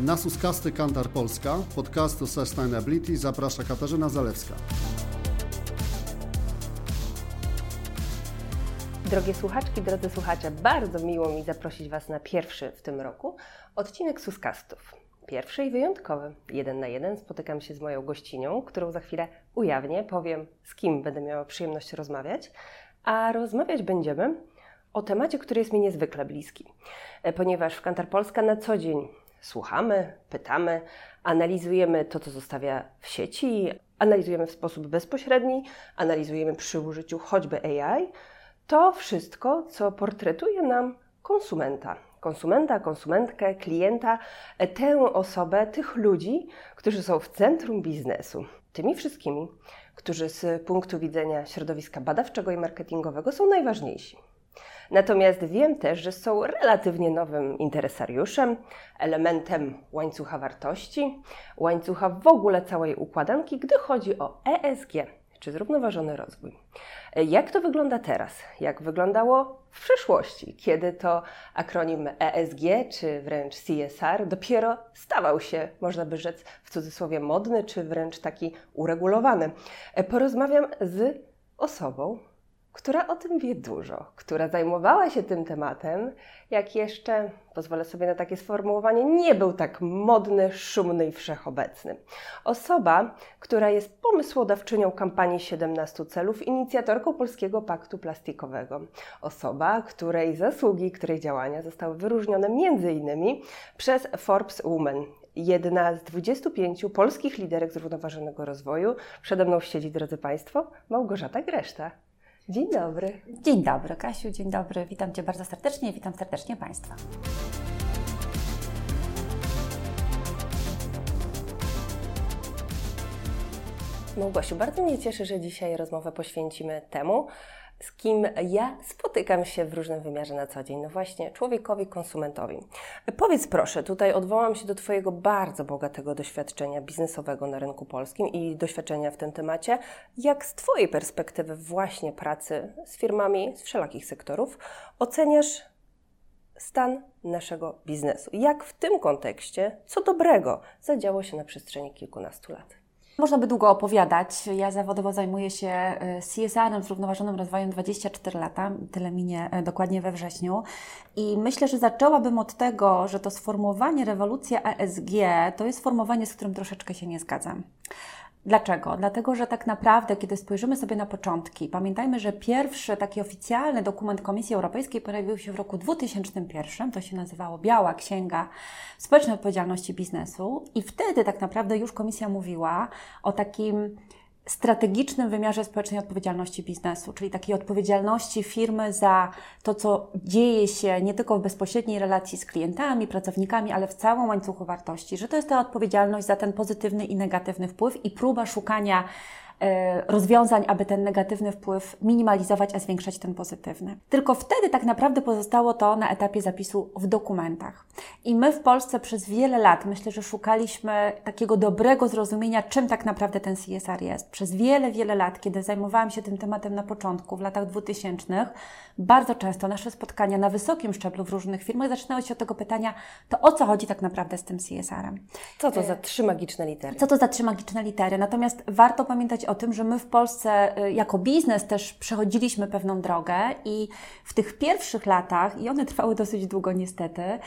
Na Suskasty Kantar Polska, podcastu Sustainability zaprasza Katarzyna Zalewska. Drogie słuchaczki, drodzy słuchacze, bardzo miło mi zaprosić Was na pierwszy w tym roku odcinek Suskastów. Pierwszy i wyjątkowy. Jeden na jeden spotykam się z moją gościnią, którą za chwilę ujawnię, powiem z kim będę miała przyjemność rozmawiać. A rozmawiać będziemy o temacie, który jest mi niezwykle bliski, e, ponieważ w Kantar Polska na co dzień słuchamy, pytamy, analizujemy to, co zostawia w sieci, analizujemy w sposób bezpośredni, analizujemy przy użyciu choćby AI. To wszystko, co portretuje nam konsumenta. Konsumenta, konsumentkę, klienta, tę osobę, tych ludzi, którzy są w centrum biznesu. Tymi wszystkimi, którzy z punktu widzenia środowiska badawczego i marketingowego są najważniejsi. Natomiast wiem też, że są relatywnie nowym interesariuszem, elementem łańcucha wartości, łańcucha w ogóle całej układanki, gdy chodzi o ESG, czy zrównoważony rozwój. Jak to wygląda teraz? Jak wyglądało w przeszłości, kiedy to akronim ESG, czy wręcz CSR, dopiero stawał się, można by rzec, w cudzysłowie modny, czy wręcz taki uregulowany? Porozmawiam z osobą, która o tym wie dużo, która zajmowała się tym tematem, jak jeszcze, pozwolę sobie na takie sformułowanie, nie był tak modny, szumny i wszechobecny. Osoba, która jest pomysłodawczynią kampanii 17 celów, inicjatorką Polskiego Paktu Plastikowego. Osoba, której zasługi, której działania zostały wyróżnione innymi przez Forbes Women, jedna z 25 polskich liderek zrównoważonego rozwoju. Przede mną siedzi, drodzy Państwo, Małgorzata Greszta. Dzień dobry. Dzień dobry, Kasiu, dzień dobry. Witam Cię bardzo serdecznie witam serdecznie Państwa. Małgosiu, bardzo mnie cieszy, że dzisiaj rozmowę poświęcimy temu, z kim ja spotykam się w różnym wymiarze na co dzień. No właśnie, człowiekowi, konsumentowi. Powiedz proszę, tutaj odwołam się do Twojego bardzo bogatego doświadczenia biznesowego na rynku polskim i doświadczenia w tym temacie. Jak z Twojej perspektywy właśnie pracy z firmami z wszelakich sektorów oceniasz stan naszego biznesu? Jak w tym kontekście, co dobrego zadziało się na przestrzeni kilkunastu lat? Można by długo opowiadać. Ja zawodowo zajmuję się e, CSR-em, zrównoważonym rozwojem 24 lata, tyle minie e, dokładnie we wrześniu. I myślę, że zaczęłabym od tego, że to sformułowanie rewolucja ESG to jest sformułowanie, z którym troszeczkę się nie zgadzam. Dlaczego? Dlatego, że tak naprawdę, kiedy spojrzymy sobie na początki, pamiętajmy, że pierwszy taki oficjalny dokument Komisji Europejskiej pojawił się w roku 2001, to się nazywało Biała Księga Społecznej Odpowiedzialności Biznesu, i wtedy tak naprawdę już Komisja mówiła o takim strategicznym wymiarze społecznej odpowiedzialności biznesu, czyli takiej odpowiedzialności firmy za to, co dzieje się nie tylko w bezpośredniej relacji z klientami, pracownikami, ale w całym łańcuchu wartości, że to jest ta odpowiedzialność za ten pozytywny i negatywny wpływ i próba szukania rozwiązań, aby ten negatywny wpływ minimalizować, a zwiększać ten pozytywny. Tylko wtedy tak naprawdę pozostało to na etapie zapisu w dokumentach. I my w Polsce przez wiele lat myślę, że szukaliśmy takiego dobrego zrozumienia, czym tak naprawdę ten CSR jest. Przez wiele, wiele lat, kiedy zajmowałam się tym tematem na początku, w latach 2000, bardzo często nasze spotkania na wysokim szczeblu w różnych firmach zaczynały się od tego pytania, to o co chodzi tak naprawdę z tym CSR-em? Co to za trzy magiczne litery? Co to za trzy magiczne litery? Natomiast warto pamiętać o tym, że my w Polsce y, jako biznes też przechodziliśmy pewną drogę i w tych pierwszych latach, i one trwały dosyć długo niestety, y,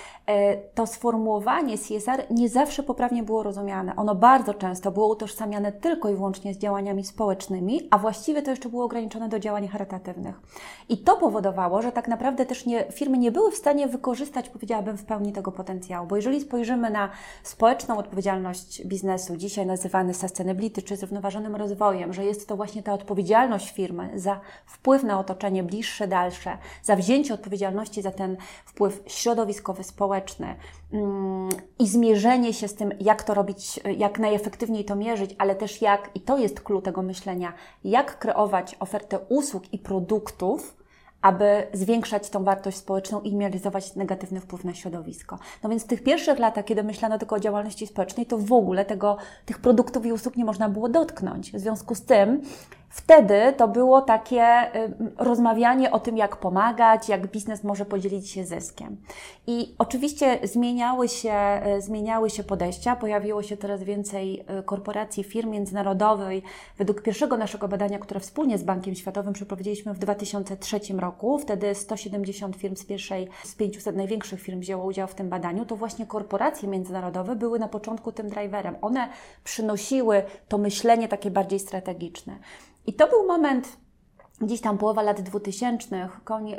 to sformułowanie CSR nie zawsze poprawnie było rozumiane. Ono bardzo często było utożsamiane tylko i wyłącznie z działaniami społecznymi, a właściwie to jeszcze było ograniczone do działań charytatywnych. I to powodowało, że tak naprawdę też nie, firmy nie były w stanie wykorzystać, powiedziałabym, w pełni tego potencjału. Bo jeżeli spojrzymy na społeczną odpowiedzialność biznesu, dzisiaj nazywany sustainability czy zrównoważonym rozwojem, że jest to właśnie ta odpowiedzialność firmy za wpływ na otoczenie bliższe, dalsze, za wzięcie odpowiedzialności za ten wpływ środowiskowy, społeczny mm, i zmierzenie się z tym, jak to robić, jak najefektywniej to mierzyć, ale też jak, i to jest klucz tego myślenia, jak kreować ofertę usług i produktów, aby zwiększać tą wartość społeczną i minimalizować negatywny wpływ na środowisko. No więc w tych pierwszych latach, kiedy myślano tylko o działalności społecznej, to w ogóle tego, tych produktów i usług nie można było dotknąć. W związku z tym Wtedy to było takie y, rozmawianie o tym, jak pomagać, jak biznes może podzielić się zyskiem. I oczywiście zmieniały się, y, zmieniały się podejścia, pojawiło się coraz więcej y, korporacji, firm międzynarodowych. Według pierwszego naszego badania, które wspólnie z Bankiem Światowym przeprowadziliśmy w 2003 roku, wtedy 170 firm z pierwszej, z 500 największych firm wzięło udział w tym badaniu, to właśnie korporacje międzynarodowe były na początku tym driverem. One przynosiły to myślenie takie bardziej strategiczne. I to był moment gdzieś tam połowa lat 2000, koń, y,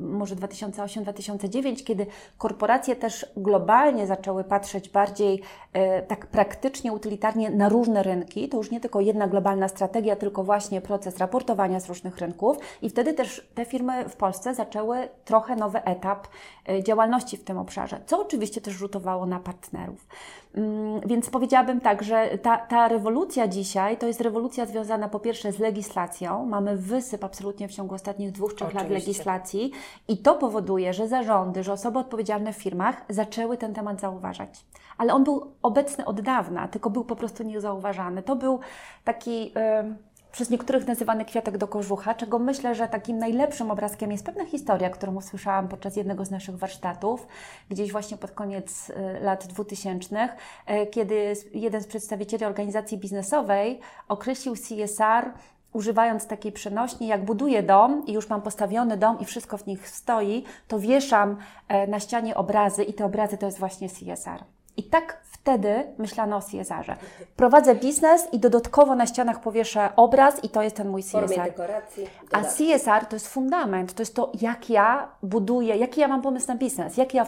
może 2008-2009, kiedy korporacje też globalnie zaczęły patrzeć bardziej y, tak praktycznie, utylitarnie na różne rynki. To już nie tylko jedna globalna strategia, tylko właśnie proces raportowania z różnych rynków. I wtedy też te firmy w Polsce zaczęły trochę nowy etap y, działalności w tym obszarze, co oczywiście też rzutowało na partnerów. Mm, więc powiedziałabym tak, że ta, ta rewolucja dzisiaj to jest rewolucja związana po pierwsze z legislacją. Mamy wysyp absolutnie w ciągu ostatnich dwóch, trzech lat legislacji i to powoduje, że zarządy, że osoby odpowiedzialne w firmach zaczęły ten temat zauważać. Ale on był obecny od dawna, tylko był po prostu niezauważany. To był taki. Yy, przez niektórych nazywany kwiatek do kożucha, czego myślę, że takim najlepszym obrazkiem jest pewna historia, którą usłyszałam podczas jednego z naszych warsztatów, gdzieś właśnie pod koniec y, lat 2000, y, kiedy jeden z przedstawicieli organizacji biznesowej określił CSR używając takiej przenośni, jak buduję dom i już mam postawiony dom i wszystko w nich stoi, to wieszam e, na ścianie obrazy i te obrazy to jest właśnie CSR. I tak wtedy myślano o CSR-ze. Prowadzę biznes i dodatkowo na ścianach powieszę obraz i to jest ten mój CSR. Dekoracji. A CSR to jest fundament, to jest to, jak ja buduję, jaki ja mam pomysł na biznes, jakie ja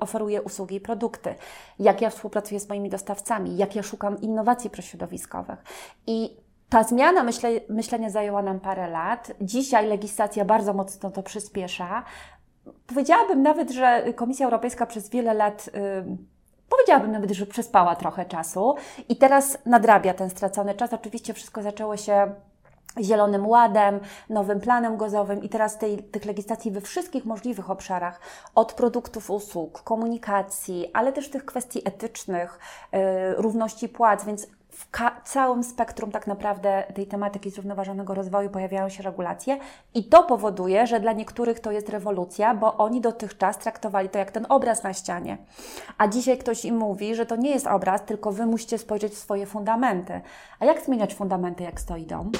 oferuję usługi i produkty, jak ja współpracuję z moimi dostawcami, jak ja szukam innowacji prośrodowiskowych. I ta zmiana myśle, myślenia zajęła nam parę lat. Dzisiaj legislacja bardzo mocno to przyspiesza. Powiedziałabym nawet, że Komisja Europejska przez wiele lat. Yy, powiedziałabym nawet, że przespała trochę czasu i teraz nadrabia ten stracony czas. Oczywiście wszystko zaczęło się Zielonym Ładem, nowym planem gozowym i teraz tej, tych legislacji we wszystkich możliwych obszarach, od produktów, usług, komunikacji, ale też tych kwestii etycznych, yy, równości płac, więc w całym spektrum tak naprawdę tej tematyki zrównoważonego rozwoju pojawiają się regulacje i to powoduje, że dla niektórych to jest rewolucja, bo oni dotychczas traktowali to jak ten obraz na ścianie. A dzisiaj ktoś im mówi, że to nie jest obraz, tylko wy musicie spojrzeć w swoje fundamenty. A jak zmieniać fundamenty, jak stoi dom?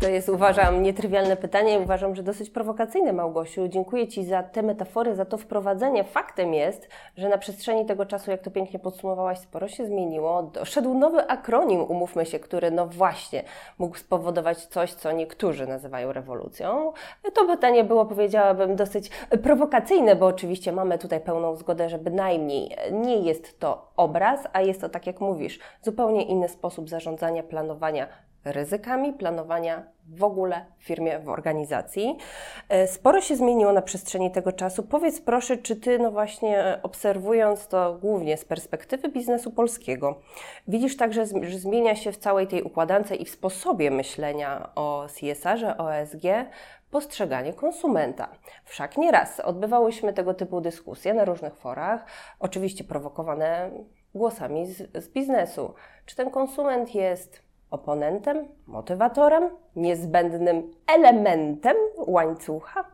To jest, uważam, nietrywialne pytanie i uważam, że dosyć prowokacyjne, Małgosiu. Dziękuję Ci za te metafory, za to wprowadzenie. Faktem jest, że na przestrzeni tego czasu, jak to pięknie podsumowałaś, sporo się zmieniło. Doszedł nowy akronim, umówmy się, który no właśnie mógł spowodować coś, co niektórzy nazywają rewolucją. To pytanie było, powiedziałabym, dosyć prowokacyjne, bo oczywiście mamy tutaj pełną zgodę, że bynajmniej nie jest to obraz, a jest to, tak jak mówisz, zupełnie inny sposób zarządzania, planowania ryzykami planowania w ogóle w firmie, w organizacji. E, sporo się zmieniło na przestrzeni tego czasu. Powiedz proszę, czy Ty, no właśnie obserwując to głównie z perspektywy biznesu polskiego, widzisz także, że zmienia się w całej tej układance i w sposobie myślenia o CSR-ze, o ESG postrzeganie konsumenta. Wszak nieraz odbywałyśmy tego typu dyskusje na różnych forach, oczywiście prowokowane głosami z, z biznesu. Czy ten konsument jest oponentem, motywatorem, niezbędnym elementem łańcucha?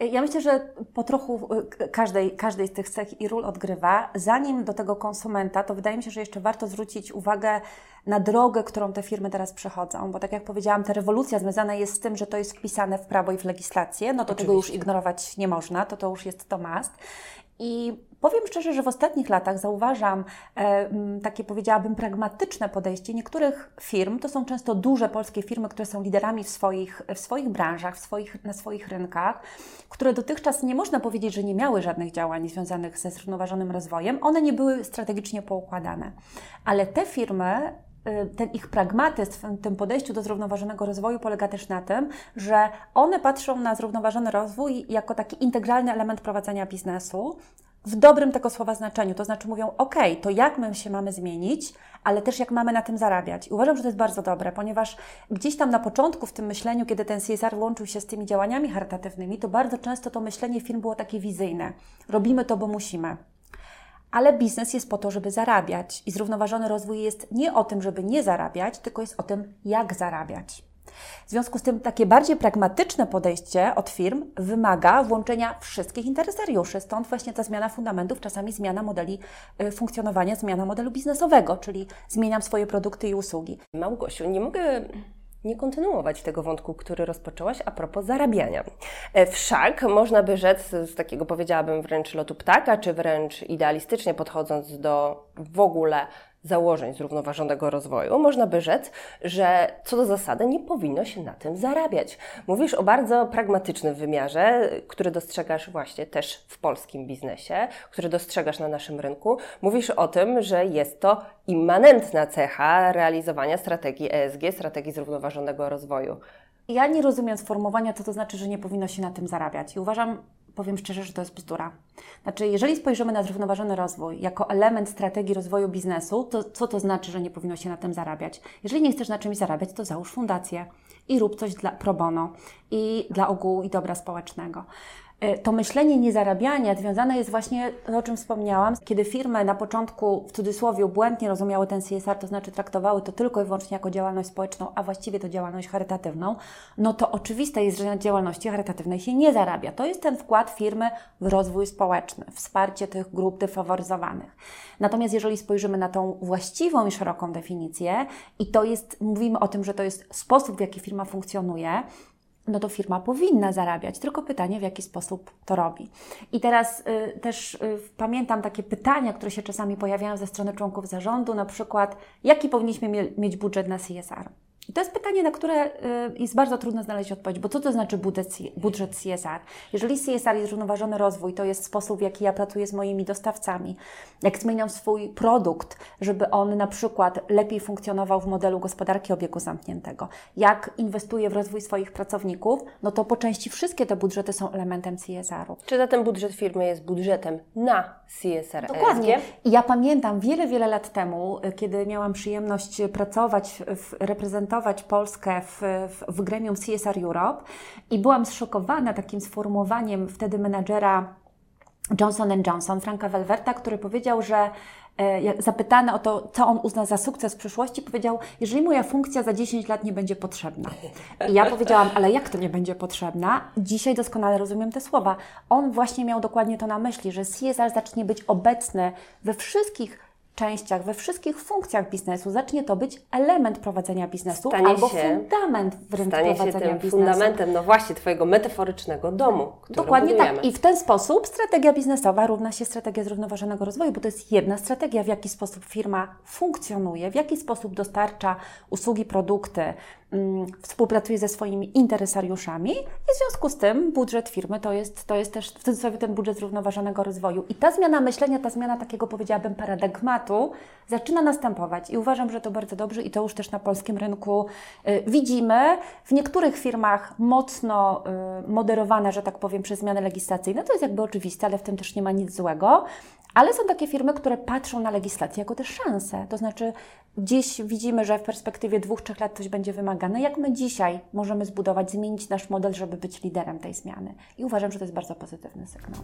Ja myślę, że po trochu każdej, każdej z tych cech i ról odgrywa. Zanim do tego konsumenta, to wydaje mi się, że jeszcze warto zwrócić uwagę na drogę, którą te firmy teraz przechodzą, bo tak jak powiedziałam, ta rewolucja związana jest z tym, że to jest wpisane w prawo i w legislację, no to Oczywiście. tego już ignorować nie można, to to już jest to must. I Powiem szczerze, że w ostatnich latach zauważam e, takie, powiedziałabym, pragmatyczne podejście niektórych firm. To są często duże polskie firmy, które są liderami w swoich, w swoich branżach, w swoich, na swoich rynkach, które dotychczas nie można powiedzieć, że nie miały żadnych działań związanych ze zrównoważonym rozwojem. One nie były strategicznie poukładane. Ale te firmy y, ten ich pragmatyzm w tym podejściu do zrównoważonego rozwoju polega też na tym, że one patrzą na zrównoważony rozwój jako taki integralny element prowadzenia biznesu, w dobrym tego słowa znaczeniu. To znaczy mówią, ok, to jak my się mamy zmienić, ale też jak mamy na tym zarabiać. I uważam, że to jest bardzo dobre, ponieważ gdzieś tam na początku w tym myśleniu, kiedy ten CSR łączył się z tymi działaniami charytatywnymi, to bardzo często to myślenie firm było takie wizyjne. Robimy to, bo musimy. ale biznes jest po to, żeby zarabiać i zrównoważony rozwój jest nie o tym, żeby nie zarabiać, tylko jest o tym, jak zarabiać. W związku z tym takie bardziej pragmatyczne podejście od firm wymaga włączenia wszystkich interesariuszy. Stąd właśnie ta zmiana fundamentów, czasami zmiana modeli y, funkcjonowania, zmiana modelu biznesowego, czyli zmieniam swoje produkty i usługi. Małgosiu, nie mogę nie kontynuować tego wątku, który rozpoczęłaś a propos zarabiania. E, wszak można by rzec z takiego powiedziałabym wręcz lotu ptaka, czy wręcz idealistycznie podchodząc do w ogóle założeń zrównoważonego rozwoju, można by rzec, że co do zasady nie powinno się na tym zarabiać. Mówisz o bardzo pragmatycznym wymiarze, który dostrzegasz właśnie też w polskim biznesie, który dostrzegasz na naszym rynku. Mówisz o tym, że jest to immanentna cecha realizowania strategii ESG, strategii zrównoważonego rozwoju. Ja nie rozumiem sformułowania, co to znaczy, że nie powinno się na tym zarabiać. I uważam, powiem szczerze, że to jest bzdura. Znaczy, jeżeli spojrzymy na zrównoważony rozwój jako element strategii rozwoju biznesu, to co to znaczy, że nie powinno się na tym zarabiać? Jeżeli nie chcesz na czymś zarabiać, to załóż fundację i rób coś dla pro bono i dla ogółu i dobra społecznego. E, to myślenie niezarabiania związane jest właśnie, o czym wspomniałam, kiedy firmy na początku w cudzysłowie błędnie rozumiały ten CSR, to znaczy traktowały to tylko i wyłącznie jako działalność społeczną, a właściwie to działalność charytatywną, no to oczywiste jest, że na działalności charytatywnej się nie zarabia. To jest ten wkład firmy w rozwój społeczny, wsparcie tych grup defaworyzowanych. Natomiast jeżeli spojrzymy na tą właściwą i szeroką definicję, i to jest, mówimy o tym, że to jest sposób, w jaki firma funkcjonuje, no to firma powinna zarabiać, tylko pytanie, w jaki sposób to robi. I teraz y, też y, pamiętam takie pytania, które się czasami pojawiają ze strony członków zarządu, na przykład, jaki powinniśmy mie mieć budżet na CSR? I to jest pytanie, na które y, jest bardzo trudno znaleźć odpowiedź, bo co to znaczy budżet CSR? Jeżeli CSR jest zrównoważony rozwój, to jest sposób, w jaki ja pracuję z moimi dostawcami, jak zmieniam swój produkt, żeby on na przykład lepiej funkcjonował w modelu gospodarki obiegu zamkniętego, jak inwestuję w rozwój swoich pracowników, no to po części wszystkie te budżety są elementem CSR-u. Czy zatem budżet firmy jest budżetem na CSR? Dokładnie. I ja pamiętam wiele, wiele lat temu, y, kiedy miałam przyjemność pracować, w, reprezentować reprezentować Polskę w, w, w gremium CSR Europe i byłam zszokowana takim sformułowaniem wtedy menadżera Johnson Johnson, Franka Welwerta, który powiedział, że e, zapytany o to, co on uzna za sukces w przyszłości, powiedział, jeżeli moja funkcja za 10 lat nie będzie potrzebna. I ja powiedziałam, ale jak to nie będzie potrzebna? Dzisiaj doskonale rozumiem te słowa. On właśnie miał dokładnie to na myśli, że CSR zacznie być obecny we wszystkich częściach, we wszystkich funkcjach biznesu zacznie to być element prowadzenia biznesu stanie albo się, fundament wręcz stanie prowadzenia się tym biznesu. fundamentem, no właśnie, Twojego metaforycznego domu. Dokładnie budujemy. tak. I w ten sposób strategia biznesowa równa się strategia zrównoważonego rozwoju, bo to jest jedna strategia, w jaki sposób firma funkcjonuje, w jaki sposób dostarcza usługi, produkty, Mm, współpracuje ze swoimi interesariuszami i w związku z tym budżet firmy to jest, to jest też w cudzysłowie ten budżet zrównoważonego rozwoju. I ta zmiana myślenia, ta zmiana takiego powiedziałabym paradygmatu zaczyna następować i uważam, że to bardzo dobrze i to już też na polskim rynku y, widzimy. W niektórych firmach mocno y, moderowane, że tak powiem, przez zmiany legislacyjne, to jest jakby oczywiste, ale w tym też nie ma nic złego. Ale są takie firmy, które patrzą na legislację jako też szansę. To znaczy, gdzieś widzimy, że w perspektywie dwóch, trzech lat coś będzie wymagane. Jak my dzisiaj możemy zbudować, zmienić nasz model, żeby być liderem tej zmiany? I uważam, że to jest bardzo pozytywny sygnał.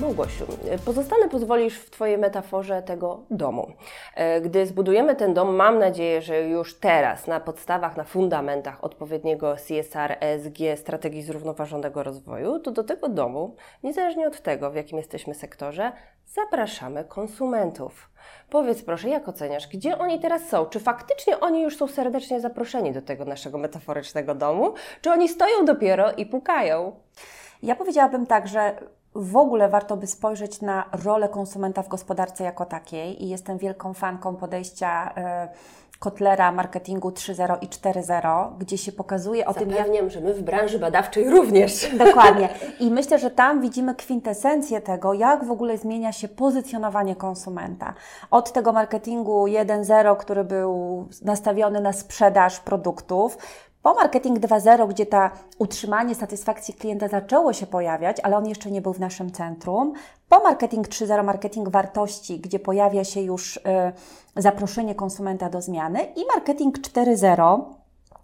Małgosiu, pozostanę pozwolisz w Twojej metaforze tego domu. E, gdy zbudujemy ten dom, mam nadzieję, że już teraz na podstawach, na fundamentach odpowiedniego CSR, ESG, strategii zrównoważonego rozwoju, to do tego domu, niezależnie od tego, w jakim jesteśmy sektorze, zapraszamy konsumentów. Powiedz proszę, jak oceniasz, gdzie oni teraz są? Czy faktycznie oni już są serdecznie zaproszeni do tego naszego metaforycznego domu? Czy oni stoją dopiero i pukają? Ja powiedziałabym tak, że w ogóle warto by spojrzeć na rolę konsumenta w gospodarce jako takiej i jestem wielką fanką podejścia y, Kotlera marketingu 3.0 i 4.0, gdzie się pokazuje o Zapewniam, tym, jak... że my w branży badawczej również. Dokładnie. I myślę, że tam widzimy kwintesencję tego, jak w ogóle zmienia się pozycjonowanie konsumenta. Od tego marketingu 1.0, który był nastawiony na sprzedaż produktów, po Marketing 2.0, gdzie ta utrzymanie satysfakcji klienta zaczęło się pojawiać, ale on jeszcze nie był w naszym centrum. Po Marketing 3.0, Marketing wartości, gdzie pojawia się już y, zaproszenie konsumenta do zmiany. I Marketing 4.0,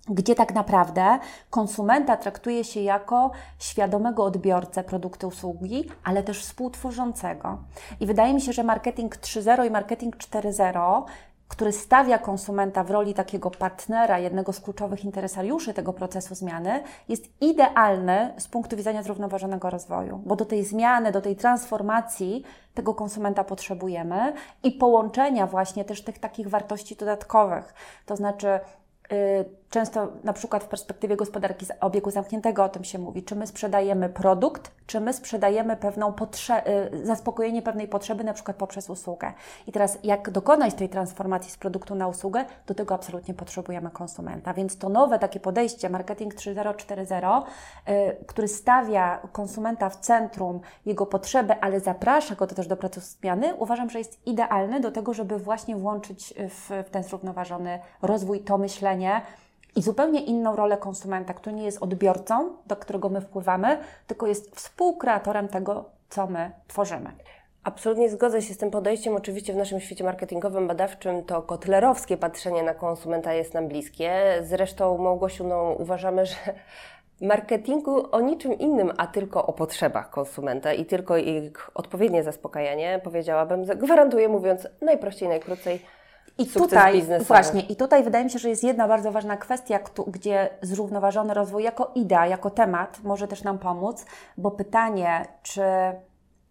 gdzie tak naprawdę konsumenta traktuje się jako świadomego odbiorcę produktu usługi, ale też współtworzącego. I wydaje mi się, że marketing 3.0 i marketing 4.0 który stawia konsumenta w roli takiego partnera, jednego z kluczowych interesariuszy tego procesu zmiany, jest idealny z punktu widzenia zrównoważonego rozwoju, bo do tej zmiany, do tej transformacji tego konsumenta potrzebujemy i połączenia właśnie też tych takich wartości dodatkowych. To znaczy, Y, często na przykład w perspektywie gospodarki obiegu zamkniętego o tym się mówi, czy my sprzedajemy produkt, czy my sprzedajemy pewną potrze- y, zaspokojenie pewnej potrzeby, na przykład poprzez usługę. I teraz jak dokonać tej transformacji z produktu na usługę, do tego absolutnie potrzebujemy konsumenta. Więc to nowe takie podejście, marketing 3.0, 4.0, y, który stawia konsumenta w centrum, jego potrzeby, ale zaprasza go też do procesu zmiany, uważam, że jest idealny do tego, żeby właśnie włączyć w, w ten zrównoważony rozwój to myślenie, i zupełnie inną rolę konsumenta, który nie jest odbiorcą, do którego my wpływamy, tylko jest współkreatorem tego, co my tworzymy. Absolutnie zgodzę się z tym podejściem. Oczywiście w naszym świecie marketingowym, badawczym to kotlerowskie patrzenie na konsumenta jest nam bliskie. Zresztą, Małgosiu, no, uważamy, że marketingu o niczym innym, a tylko o potrzebach konsumenta i tylko ich odpowiednie zaspokajanie, powiedziałabym, gwarantuję mówiąc najprościej, najkrócej, i tutaj, właśnie, i tutaj wydaje mi się, że jest jedna bardzo ważna kwestia, gdzie zrównoważony rozwój jako idea, jako temat może też nam pomóc, bo pytanie, czy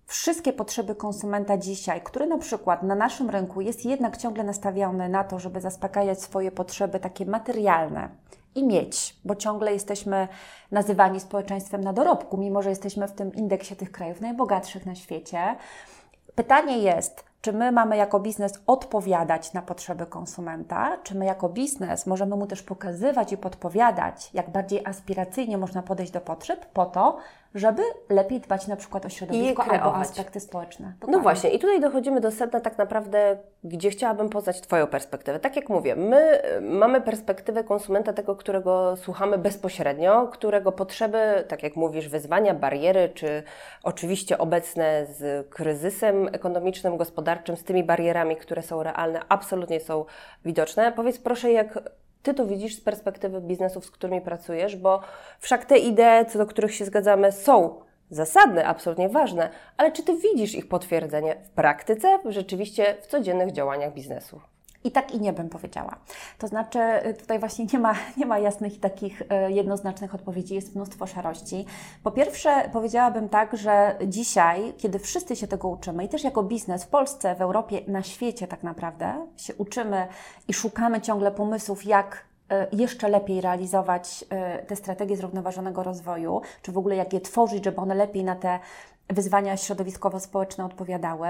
wszystkie potrzeby konsumenta dzisiaj, który na przykład na naszym rynku jest jednak ciągle nastawiony na to, żeby zaspokajać swoje potrzeby takie materialne i mieć, bo ciągle jesteśmy nazywani społeczeństwem na dorobku, mimo że jesteśmy w tym indeksie tych krajów najbogatszych na świecie. Pytanie jest, czy my mamy jako biznes odpowiadać na potrzeby konsumenta, czy my jako biznes możemy mu też pokazywać i podpowiadać, jak bardziej aspiracyjnie można podejść do potrzeb, po to, żeby lepiej dbać na przykład o środowisko albo aspekty społeczne. Dokładnie. No właśnie, i tutaj dochodzimy do sedna tak naprawdę, gdzie chciałabym poznać Twoją perspektywę. Tak jak mówię, my mamy perspektywę konsumenta tego, którego słuchamy bezpośrednio, którego potrzeby, tak jak mówisz, wyzwania, bariery, czy oczywiście obecne z kryzysem ekonomicznym, gospodarczym, z tymi barierami, które są realne, absolutnie są widoczne. Powiedz proszę, jak ty to widzisz z perspektywy biznesów, z którymi pracujesz, bo wszak te idee, co do których się zgadzamy, są zasadne, absolutnie ważne, ale czy ty widzisz ich potwierdzenie w praktyce, rzeczywiście w codziennych działaniach biznesu? I tak i nie bym powiedziała. To znaczy, y, tutaj właśnie nie ma, nie ma jasnych i takich y, jednoznacznych odpowiedzi, jest mnóstwo szarości. Po pierwsze, powiedziałabym tak, że dzisiaj, kiedy wszyscy się tego uczymy, i też jako biznes w Polsce, w Europie, na świecie tak naprawdę, się uczymy i szukamy ciągle pomysłów, jak y, jeszcze lepiej realizować te strategie zrównoważonego rozwoju, czy w ogóle jak je tworzyć, żeby one lepiej na te wyzwania środowiskowo-społeczne odpowiadały,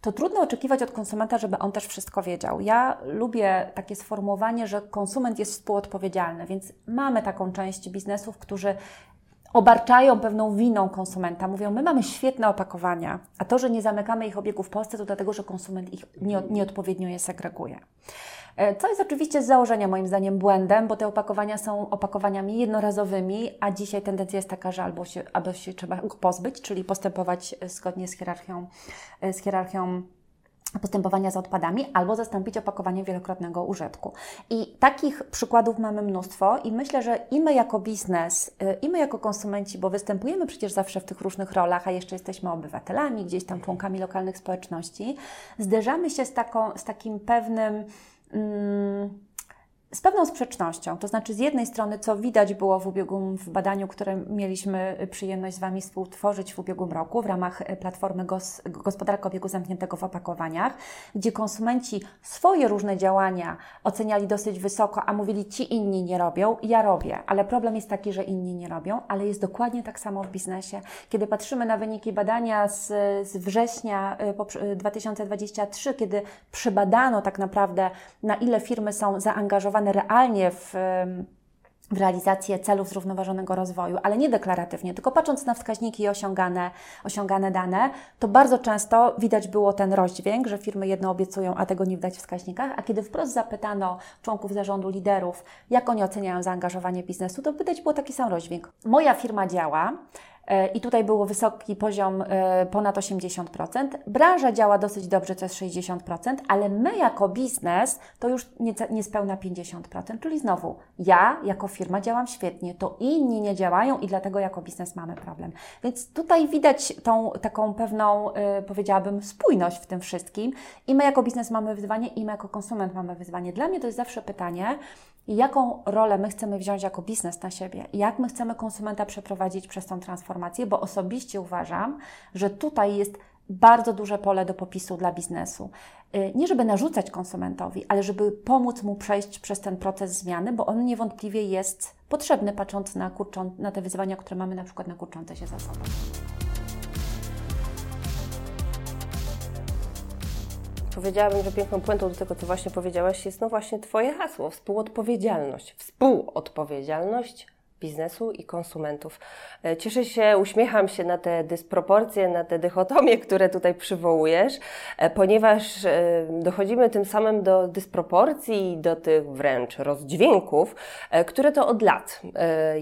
to trudno oczekiwać od konsumenta, żeby on też wszystko wiedział. Ja lubię takie sformułowanie, że konsument jest współodpowiedzialny, więc mamy taką część biznesów, którzy obarczają pewną winą konsumenta. Mówią, my mamy świetne opakowania, a to, że nie zamykamy ich obiegu w Polsce, to dlatego, że konsument ich nieodpowiednio je segreguje. E, co jest oczywiście z założenia moim zdaniem błędem, bo te opakowania są opakowaniami jednorazowymi, a dzisiaj tendencja jest taka, że albo się, albo się trzeba go pozbyć, czyli postępować zgodnie z hierarchią, e, z hierarchią postępowania z odpadami, albo zastąpić opakowanie wielokrotnego użytku. I takich przykładów mamy mnóstwo i myślę, że i my jako biznes, e, i my jako konsumenci, bo występujemy przecież zawsze w tych różnych rolach, a jeszcze jesteśmy obywatelami, gdzieś tam członkami lokalnych społeczności, zderzamy się z, taką, z takim pewnym mm, z pewną sprzecznością. To znaczy, z jednej strony, co widać było w ubiegłym w badaniu, które mieliśmy przyjemność z Wami współtworzyć w ubiegłym roku w ramach platformy Gos Gospodarka Obiegu Zamkniętego w opakowaniach, gdzie konsumenci swoje różne działania oceniali dosyć wysoko, a mówili, ci inni nie robią, ja robię. Ale problem jest taki, że inni nie robią, ale jest dokładnie tak samo w biznesie. Kiedy patrzymy na wyniki badania z, z września 2023, y, kiedy przebadano tak naprawdę, na ile firmy są zaangażowane realnie w, w realizację celów zrównoważonego rozwoju, ale nie deklaratywnie, tylko patrząc na wskaźniki i osiągane, osiągane dane, to bardzo często widać było ten rozdźwięk, że firmy jedno obiecują, a tego nie widać w wskaźnikach, a kiedy wprost zapytano członków zarządu, liderów, jak oni oceniają zaangażowanie biznesu, to widać było taki sam rozdźwięk. Moja firma działa, I tutaj był wysoki poziom e, ponad 80%. Branża działa dosyć dobrze, to jest 60%, ale my jako biznes to już niespełna 50%. Czyli znowu, ja jako firma działam świetnie, to inni nie działają i dlatego jako biznes mamy problem. Więc tutaj widać tą taką pewną, e, powiedziałabym, spójność w tym wszystkim. I my jako biznes mamy wyzwanie, i my jako konsument mamy wyzwanie. Dla mnie to jest zawsze pytanie, jaką rolę my chcemy wziąć jako biznes na siebie, jak my chcemy konsumenta przeprowadzić przez tą transformację, bo osobiście uważam, że tutaj jest bardzo duże pole do popisu dla biznesu. Y, nie żeby narzucać konsumentowi, ale żeby pomóc mu przejść przez ten proces zmiany, bo on niewątpliwie jest potrzebny, patrząc na, kurczą, na te wyzwania, które mamy na przykład na kurczące się zasoby. Powiedziałabym, że piękną puentą do tego, co właśnie powiedziałaś, jest no właśnie Twoje hasło, współodpowiedzialność. Współodpowiedzialność biznesu i konsumentów. E, cieszę się, uśmiecham się na te dysproporcje, na te dychotomie, które tutaj przywołujesz, e, ponieważ e, dochodzimy tym samym do dysproporcji i do tych wręcz rozdźwięków, które to od lat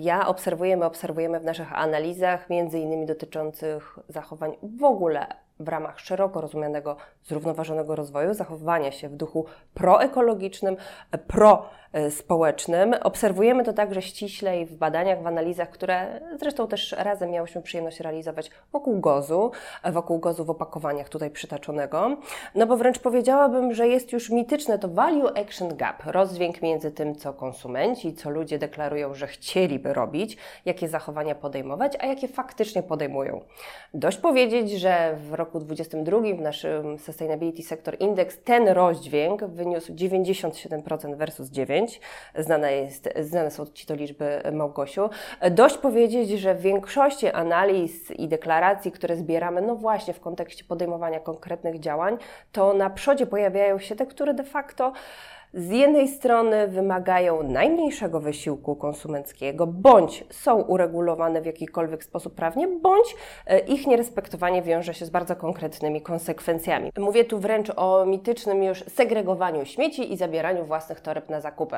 ja obserwujemy, obserwujemy w naszych analizach, między innymi dotyczących zachowań w ogóle w ramach szeroko rozumianego zrównoważonego rozwoju, zachowania się w duchu proekologicznym, pro E, społecznym. Obserwujemy to także ściślej w badaniach, w analizach, które zresztą też razem miałyśmy przyjemność realizować wokół gozu, e, wokół gozu w opakowaniach tutaj przytaczonego. No bo wręcz powiedziałabym, że jest już mityczne to value action gap, rozdźwięk między tym, co konsumenci, co ludzie deklarują, że chcieliby robić, jakie zachowania podejmować, a jakie faktycznie podejmują. Dość powiedzieć, że w roku 2022 w naszym Sustainability Sector Index ten rozdźwięk wyniósł 97% versus 9%. Znane, jest, znane są Ci to liczby, Małgosiu. Dość powiedzieć, że w większości analiz i deklaracji, które zbieramy, no właśnie w kontekście podejmowania konkretnych działań, to na przodzie pojawiają się te, które de facto z jednej strony wymagają najmniejszego wysiłku konsumenckiego, bądź są uregulowane w jakikolwiek sposób prawnie, bądź e, ich nierespektowanie wiąże się z bardzo konkretnymi konsekwencjami. Mówię tu wręcz o mitycznym już segregowaniu śmieci i zabieraniu własnych toreb na zakupy.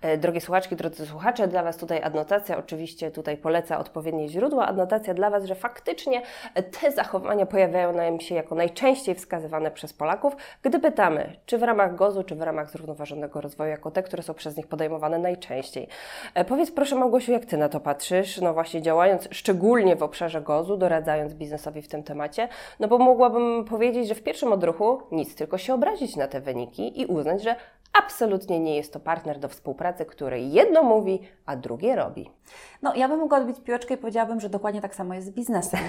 E, drogie słuchaczki, drodzy słuchacze, dla Was tutaj adnotacja, oczywiście tutaj poleca odpowiednie źródła, adnotacja dla Was, że faktycznie te zachowania pojawiają nam się jako najczęściej wskazywane przez Polaków, gdy pytamy, czy w ramach gozu, czy w ramach zrównoważonego zrównoważonego rozwoju jako te, które są przez nich podejmowane najczęściej. E, powiedz proszę Małgosiu, jak Ty na to patrzysz, no właśnie działając szczególnie w obszarze gozu, doradzając biznesowi w tym temacie, no bo mogłabym powiedzieć, że w pierwszym odruchu nic, tylko się obrazić na te wyniki i uznać, że absolutnie nie jest to partner do współpracy, który jedno mówi, a drugie robi. No, ja bym mogła odbić piłeczkę i powiedziałabym, że dokładnie tak samo jest z biznesem.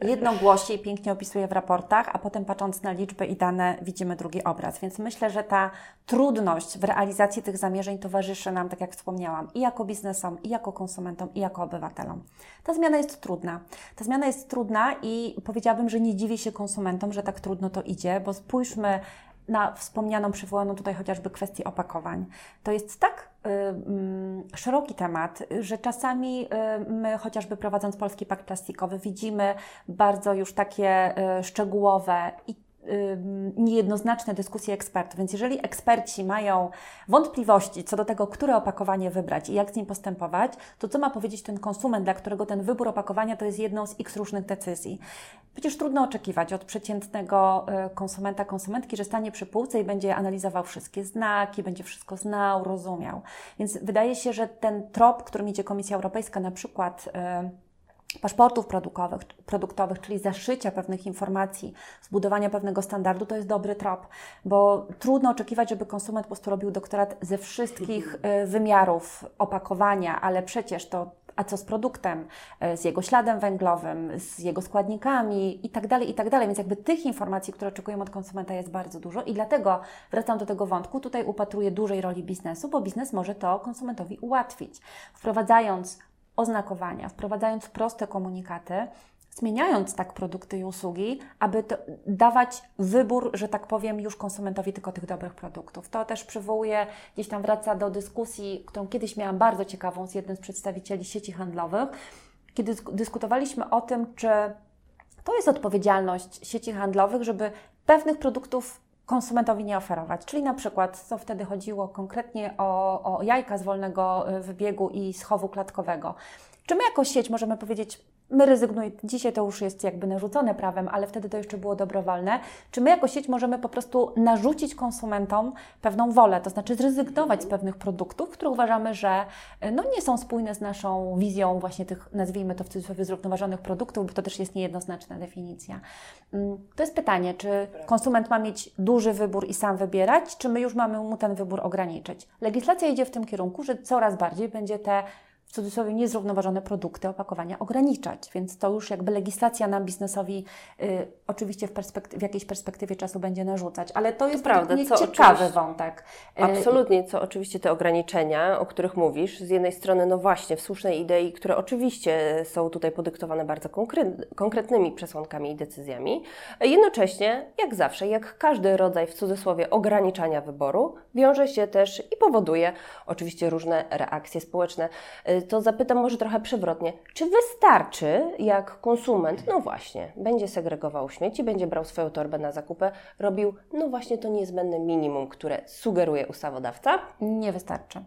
Jedno głosi i pięknie opisuje w raportach, a potem patrząc na liczby i dane widzimy drugi obraz. Więc myślę, że ta trudność w realizacji tych zamierzeń towarzyszy nam, tak jak wspomniałam, i jako biznesom, i jako konsumentom, i jako obywatelom. Ta zmiana jest trudna. Ta zmiana jest trudna i powiedziałabym, że nie dziwię się konsumentom, że tak trudno to idzie, bo spójrzmy na wspomnianą, przywołaną tutaj chociażby kwestię opakowań. To jest tak y, y, szeroki temat, że czasami y, my, chociażby prowadząc Polski Pakt Plastikowy, widzimy bardzo już takie y, szczegółowe i niejednoznaczne dyskusje ekspertów. Więc jeżeli eksperci mają wątpliwości co do tego, które opakowanie wybrać i jak z nim postępować, to co ma powiedzieć ten konsument, dla którego ten wybór opakowania to jest jedną z x różnych decyzji? Przecież trudno oczekiwać od przeciętnego y, konsumenta, konsumentki, że stanie przy półce i będzie analizował wszystkie znaki, będzie wszystko znał, rozumiał. Więc wydaje się, że ten trop, którym idzie Komisja Europejska, na przykład yy, paszportów produktowych, produktowych, czyli zaszycia pewnych informacji, zbudowania pewnego standardu, to jest dobry trop, bo trudno oczekiwać, żeby konsument po prostu robił doktorat ze wszystkich y, wymiarów opakowania, ale przecież to a co z produktem, y, z jego śladem węglowym, z jego składnikami i tak dalej, i tak. Więc jakby tych informacji, które oczekujemy od konsumenta jest bardzo dużo i dlatego wracam do tego wątku, tutaj upatruję dużej roli biznesu, bo biznes może to konsumentowi ułatwić, wprowadzając oznakowania, wprowadzając proste komunikaty, zmieniając tak produkty i usługi, aby dawać wybór, że tak powiem, już konsumentowi tylko tych dobrych produktów. To też przywołuje, gdzieś tam wraca do dyskusji, którą kiedyś miałam bardzo ciekawą z jednym z przedstawicieli sieci handlowych, kiedy dyskutowaliśmy o tym, czy to jest odpowiedzialność sieci handlowych, żeby pewnych produktów konsumentowi nie oferować. Czyli na przykład, co wtedy chodziło konkretnie o, o jajka z wolnego y, wybiegu i schowu klatkowego. Czy my jako sieć możemy powiedzieć, my rezygnujemy, dzisiaj to już jest jakby narzucone prawem, ale wtedy to jeszcze było dobrowolne. Czy my jako sieć możemy po prostu narzucić konsumentom pewną wolę, to znaczy zrezygnować z pewnych produktów, które uważamy, że no, nie są spójne z naszą wizją właśnie tych, nazwijmy to w cudzysłowie, zrównoważonych produktów, bo to też jest niejednoznaczna definicja. Mm, to jest pytanie, czy konsument ma mieć duży wybór i sam wybierać, czy my już mamy mu ten wybór ograniczyć. Legislacja idzie w tym kierunku, że coraz bardziej będzie te w cudzysłowie niezrównoważone produkty, opakowania ograniczać. Więc to już jakby legislacja nam biznesowi y, oczywiście w, w, jakiejś perspektywie czasu będzie narzucać, ale to jest prawda, co ciekawy wątek. Y, Absolutnie, co oczywiście te ograniczenia, o których mówisz, z jednej strony no właśnie w słusznej idei, które oczywiście są tutaj podyktowane bardzo konkretnymi przesłankami i decyzjami, jednocześnie jak zawsze, jak każdy rodzaj w cudzysłowie ograniczania wyboru, wiąże się też i powoduje oczywiście różne reakcje społeczne to zapytam może trochę przewrotnie. Czy wystarczy, jak konsument, no właśnie, będzie segregował śmieci, będzie brał swoją torbę na zakupy, robił, no właśnie to niezbędne minimum, które sugeruje ustawodawca? Nie wystarczy.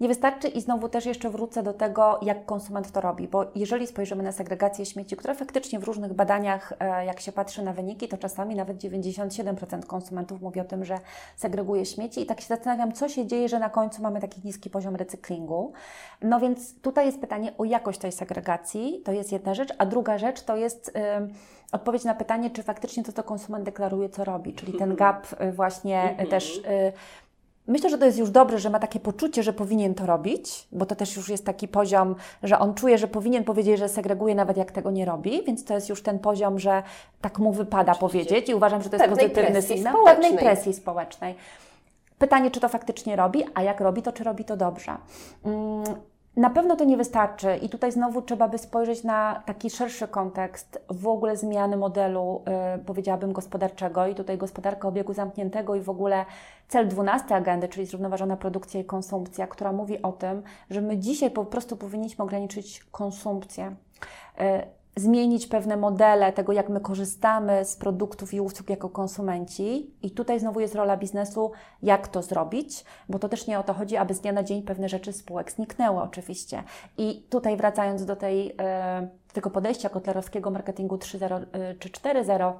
Nie wystarczy i znowu też jeszcze wrócę do tego, jak konsument to robi, bo jeżeli spojrzymy na segregację śmieci, która faktycznie w różnych badaniach, e, jak się patrzy na wyniki, to czasami nawet 97% konsumentów mówi o tym, że segreguje śmieci i tak się zastanawiam, co się dzieje, że na końcu mamy taki niski poziom recyklingu. No więc tutaj jest pytanie o jakość tej segregacji, to jest jedna rzecz, a druga rzecz to jest odpowiedź na pytanie, czy faktycznie to, co konsument deklaruje, co robi, czyli ten gap y, właśnie y, też. Y, myślę, że to jest już dobre, że ma takie poczucie, że powinien to robić, bo to też już jest taki poziom, że on czuje, że powinien powiedzieć, że segreguje, nawet jak tego nie robi, więc to jest już ten poziom, że tak mu wypada Oczywiście. powiedzieć i uważam, że to jest pozytywny sygnał pewnej presji społecznej. Pytanie, czy to faktycznie robi, a jak robi, to czy robi to dobrze. Na pewno to nie wystarczy i tutaj znowu trzeba by spojrzeć na taki szerszy kontekst w ogóle zmiany modelu, yy, powiedziałabym, gospodarczego i tutaj gospodarka obiegu zamkniętego i w ogóle cel 12 agendy, czyli zrównoważona produkcja i konsumpcja, która mówi o tym, że my dzisiaj po prostu powinniśmy ograniczyć konsumpcję. Yy, zmienić pewne modele tego, jak my korzystamy z produktów i usług jako konsumenci. I tutaj znowu jest rola biznesu, jak to zrobić, bo to też nie o to chodzi, aby z dnia na dzień pewne rzeczy spółek zniknęły oczywiście. I tutaj wracając do tej, e, tego podejścia kotlerowskiego marketingu 3.0 e, czy 4.0,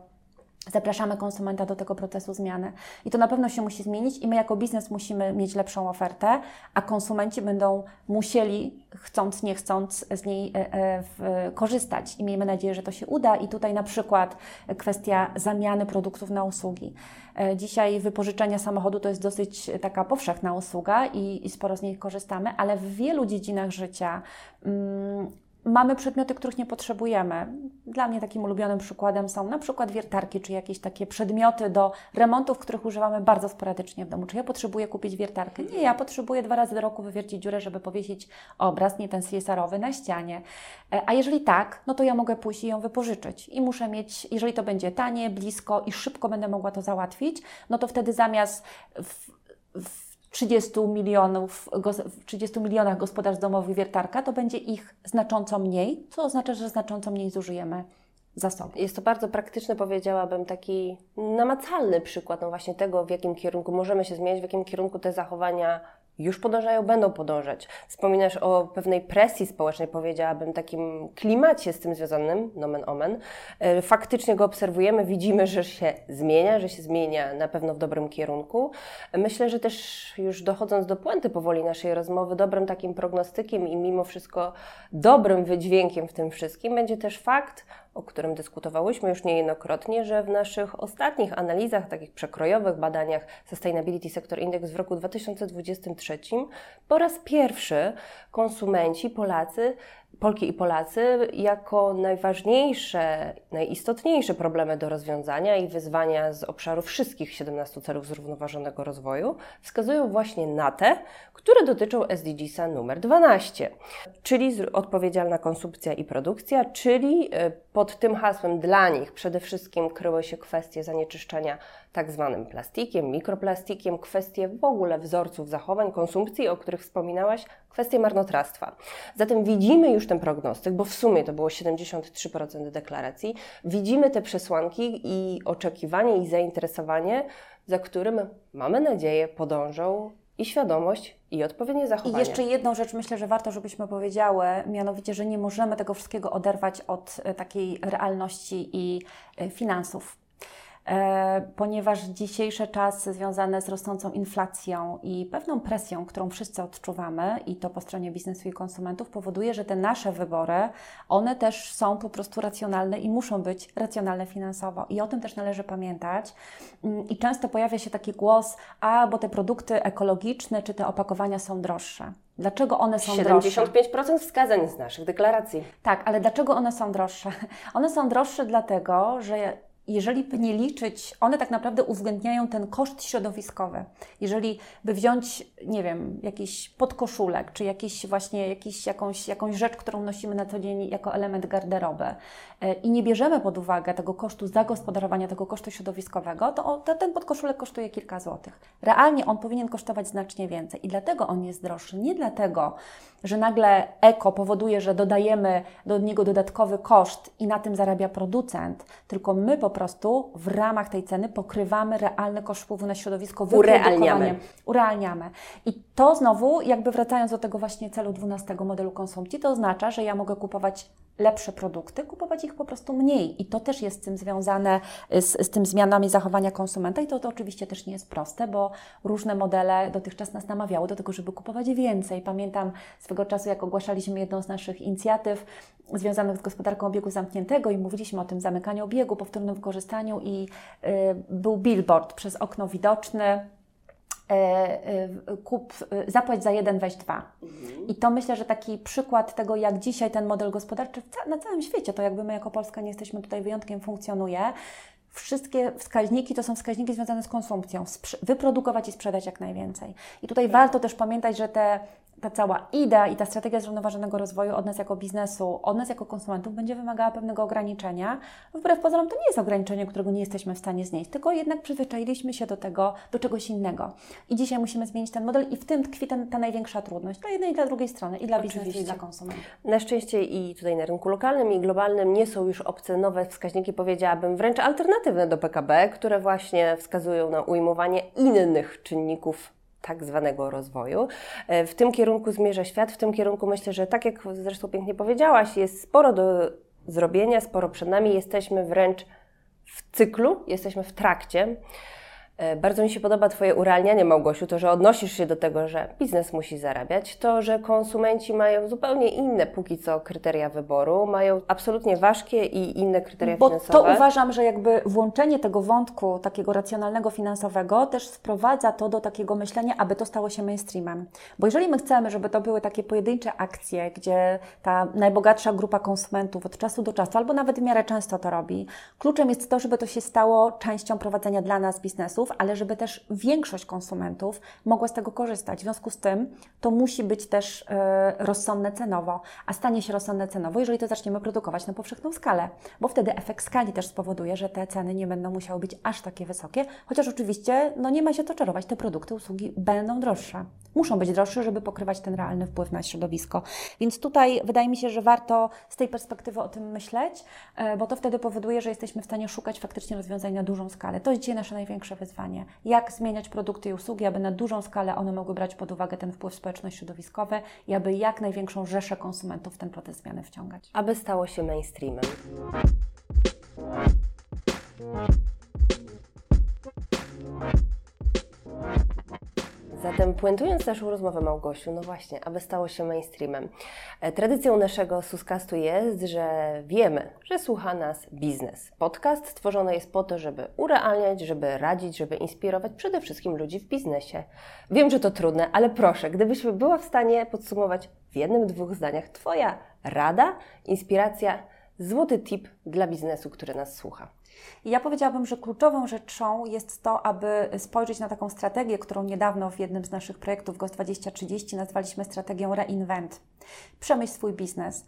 Zapraszamy konsumenta do tego procesu zmiany. I to na pewno się musi zmienić, i my jako biznes musimy mieć lepszą ofertę, a konsumenci będą musieli, chcąc, nie chcąc, z niej e, e, korzystać. I miejmy nadzieję, że to się uda. I tutaj na przykład kwestia zamiany produktów na usługi. E, dzisiaj wypożyczenie samochodu to jest dosyć taka powszechna usługa i, i sporo z niej korzystamy, ale w wielu dziedzinach życia. Mm, mamy przedmioty, których nie potrzebujemy. Dla mnie takim ulubionym przykładem są na przykład wiertarki, czy jakieś takie przedmioty do remontów, których używamy bardzo sporadycznie w domu. Czy ja potrzebuję kupić wiertarkę? Nie, ja potrzebuję dwa razy do roku wywiercić dziurę, żeby powiesić obraz, nie ten CSR-owy, na ścianie. E, a jeżeli tak, no to ja mogę pójść i ją wypożyczyć. I muszę mieć, jeżeli to będzie tanie, blisko i szybko będę mogła to załatwić, no to wtedy zamiast w, w 30 milionów, w 30 milionach gospodarstw domowych wiertarka, to będzie ich znacząco mniej, co oznacza, że znacząco mniej zużyjemy zasobów. Jest to bardzo praktyczny, powiedziałabym, taki namacalny przykład no właśnie tego, w jakim kierunku możemy się zmieniać, w jakim kierunku te zachowania już podążają, będą podążać. Wspominasz o pewnej presji społecznej, powiedziałabym, takim klimacie z tym związanym, nomen omen. E, faktycznie go obserwujemy, widzimy, że się zmienia, że się zmienia na pewno w dobrym kierunku. Myślę, że też już dochodząc do puenty powoli naszej rozmowy, dobrym takim prognostykiem i mimo wszystko dobrym wydźwiękiem w tym wszystkim będzie też fakt, o którym dyskutowałyśmy już niejednokrotnie, że w naszych ostatnich analizach, takich przekrojowych badaniach Sustainability Sector Index w roku 2023 po raz pierwszy konsumenci, Polacy Polki i Polacy jako najważniejsze, najistotniejsze problemy do rozwiązania i wyzwania z obszaru wszystkich 17 celów zrównoważonego rozwoju wskazują właśnie na te, które dotyczą SDGs-a numer 12, czyli odpowiedzialna konsumpcja i produkcja, czyli e, pod tym hasłem dla nich przede wszystkim kryły się kwestie zanieczyszczenia tak zwanym plastikiem, mikroplastikiem, kwestie w ogóle wzorców zachowań, konsumpcji, o których wspominałaś, kwestie marnotrawstwa. Zatem widzimy już ten prognostyk, bo w sumie to było 73% deklaracji, widzimy te przesłanki i oczekiwanie i zainteresowanie, za którym mamy nadzieję podążą i świadomość, i odpowiednie zachowanie. I jeszcze jedną rzecz myślę, że warto, żebyśmy powiedziały, mianowicie, że nie możemy tego wszystkiego oderwać od e, takiej realności i e, finansów. E, ponieważ dzisiejsze czasy związane z rosnącą inflacją i pewną presją, którą wszyscy odczuwamy, i to po stronie biznesu i konsumentów, powoduje, że te nasze wybory, one też są po prostu racjonalne i muszą być racjonalne finansowo. I o tym też należy pamiętać. Mm, I często pojawia się taki głos, a bo te produkty ekologiczne czy te opakowania są droższe. Dlaczego one są 75% droższe? 75% wskazań z naszych deklaracji. Tak, ale dlaczego one są droższe? One są droższe dlatego, że jeżeli by nie liczyć, one tak naprawdę uwzględniają ten koszt środowiskowy. Jeżeli by wziąć, nie wiem, jakiś podkoszulek, czy jakiś właśnie jakiś, jakąś, jakąś rzecz, którą nosimy na co dzień jako element garderoby e, i nie bierzemy pod uwagę tego kosztu zagospodarowania, tego kosztu środowiskowego, to, to ten podkoszulek kosztuje kilka złotych. Realnie on powinien kosztować znacznie więcej i dlatego on jest droższy. Nie dlatego, że nagle eko powoduje, że dodajemy do niego dodatkowy koszt i na tym zarabia producent, tylko my po prostu w ramach tej ceny pokrywamy realny koszt wpływu na środowisko, urealniamy. urealniamy. I to znowu, jakby wracając do tego właśnie celu 12 modelu konsumpcji, to oznacza, że ja mogę kupować lepsze produkty, kupować ich po prostu mniej. I to też jest z tym związane, z, z tym zmianami zachowania konsumenta i to, to oczywiście też nie jest proste, bo różne modele dotychczas nas namawiały do tego, żeby kupować więcej. Pamiętam swego czasu, jak ogłaszaliśmy jedną z naszych inicjatyw związanych z gospodarką obiegu zamkniętego i mówiliśmy o tym zamykaniu obiegu, powtórnym wykorzystaniu i y, był billboard przez okno widoczny, kup, e, zapłać za jeden, weź dwa. Mhm. I to myślę, że taki przykład tego, jak dzisiaj ten model gospodarczy na całym świecie, to jakby my jako Polska nie jesteśmy tutaj wyjątkiem, funkcjonuje. Wszystkie wskaźniki to są wskaźniki związane z konsumpcją. Wyprodukować i sprzedać jak najwięcej. I tutaj tak. warto też pamiętać, że te ta cała idea i ta strategia zrównoważonego rozwoju od nas jako biznesu, od nas jako konsumentów będzie wymagała pewnego ograniczenia. Wbrew pozorom to nie jest ograniczenie, którego nie jesteśmy w stanie znieść, tylko jednak przyzwyczailiśmy się do tego, do czegoś innego. I dzisiaj musimy zmienić ten model i w tym tkwi ten, ta największa trudność dla jednej i dla drugiej strony, i dla biznesu, i dla konsumentów. Na szczęście i tutaj na rynku lokalnym i globalnym nie są już obce nowe wskaźniki, powiedziałabym wręcz alternatywne do PKB, które właśnie wskazują na ujmowanie innych czynników tak zwanego rozwoju. E, w tym kierunku zmierza świat, w tym kierunku myślę, że tak jak zresztą pięknie powiedziałaś, jest sporo do zrobienia, sporo przed nami, jesteśmy wręcz w cyklu, jesteśmy w trakcie. E, bardzo mi się podoba Twoje urealnianie, Małgosiu, to, że odnosisz się do tego, że biznes musi zarabiać, to, że konsumenci mają zupełnie inne póki co kryteria wyboru, mają absolutnie ważkie i inne kryteria Bo finansowe. To uważam, że jakby włączenie tego wątku takiego racjonalnego finansowego też sprowadza to do takiego myślenia, aby to stało się mainstreamem. Bo jeżeli my chcemy, żeby to były takie pojedyncze akcje, gdzie ta najbogatsza grupa konsumentów od czasu do czasu, albo nawet w miarę często to robi, kluczem jest to, żeby to się stało częścią prowadzenia dla nas biznesów, ale żeby też większość konsumentów mogła z tego korzystać. W związku z tym to musi być też e, rozsądne cenowo, a stanie się rozsądne cenowo, jeżeli to zaczniemy produkować na powszechną skalę, bo wtedy efekt skali też spowoduje, że te ceny nie będą musiały być aż takie wysokie, chociaż oczywiście no nie ma się to czarować, te produkty, usługi będą droższe. Muszą być droższe, żeby pokrywać ten realny wpływ na środowisko. Więc tutaj wydaje mi się, że warto z tej perspektywy o tym myśleć, e, bo to wtedy powoduje, że jesteśmy w stanie szukać faktycznie rozwiązań na dużą skalę. To jest dzisiaj nasze największe wyzwanie Jak zmieniać produkty i usługi, aby na dużą skalę one mogły brać pod uwagę ten wpływ społeczno-środowiskowy i aby jak największą rzeszę konsumentów w ten proces zmiany wciągać. Aby stało się mainstreamem. Zatem puentując naszą rozmowę Małgosiu, no właśnie, aby stało się mainstreamem. E, tradycją naszego Suskastu jest, że wiemy, że słucha nas biznes. Podcast stworzony jest po to, żeby urealniać, żeby radzić, żeby inspirować przede wszystkim ludzi w biznesie. Wiem, że to trudne, ale proszę, gdybyś była w stanie podsumować w jednym, dwóch zdaniach Twoja rada, inspiracja, złoty tip dla biznesu, który nas słucha. Ja powiedziałabym, że kluczową rzeczą jest to, aby spojrzeć na taką strategię, którą niedawno w jednym z naszych projektów GOS 2030 nazwaliśmy strategią Reinvent. Przemyśl swój biznes.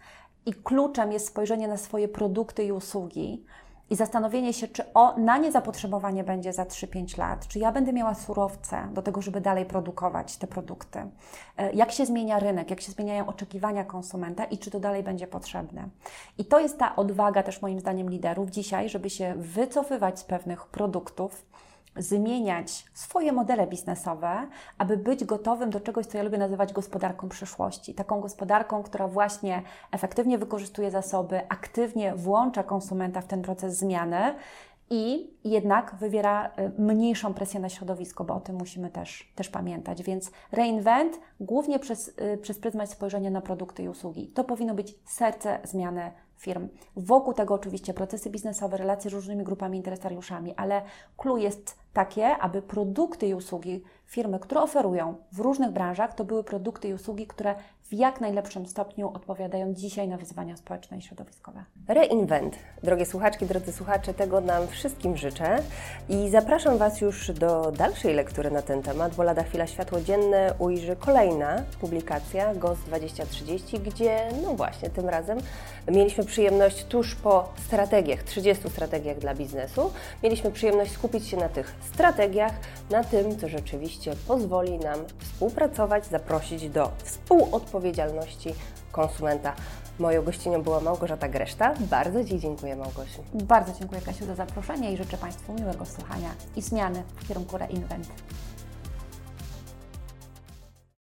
I kluczem jest spojrzenie na swoje produkty i usługi, i zastanowienie się, czy o, na nie zapotrzebowanie będzie za 3-5 lat, czy ja będę miała surowce do tego, żeby dalej produkować te produkty, e, jak się zmienia rynek, jak się zmieniają oczekiwania konsumenta i czy to dalej będzie potrzebne. I to jest ta odwaga też moim zdaniem liderów dzisiaj, żeby się wycofywać z pewnych produktów, zmieniać swoje modele biznesowe, aby być gotowym do czegoś, co ja lubię nazywać gospodarką przyszłości. Taką gospodarką, która właśnie efektywnie wykorzystuje zasoby, aktywnie włącza konsumenta w ten proces zmiany i jednak wywiera y, mniejszą presję na środowisko, bo o tym musimy też, też pamiętać. Więc reinvent głównie przez, y, przez pryzmat spojrzenia na produkty i usługi. To powinno być serce zmiany firm. Wokół tego oczywiście procesy biznesowe, relacje z różnymi grupami interesariuszami, ale clue jest takie, aby produkty i usługi firmy, które oferują w różnych branżach, to były produkty i usługi, które w jak najlepszym stopniu odpowiadają dzisiaj na wyzwania społeczne i środowiskowe. Reinvent. Drogie słuchaczki, drodzy słuchacze, tego nam wszystkim życzę i zapraszam Was już do dalszej lektury na ten temat, bo lada chwila światło dzienne ujrzy kolejna publikacja GOS 2030, gdzie no właśnie tym razem mieliśmy przyjemność tuż po strategiach, 30 strategiach dla biznesu, mieliśmy przyjemność skupić się na tych strategiach, na tym, co rzeczywiście pozwoli nam współpracować, zaprosić do współodpowiedzialności konsumenta. Moją gościnią była Małgorzata Greszta. Bardzo Ci dziękuję, Małgosiu. Bardzo dziękuję, Kasiu, za zaproszenie i życzę Państwu miłego słuchania i zmiany w kierunku reinvent.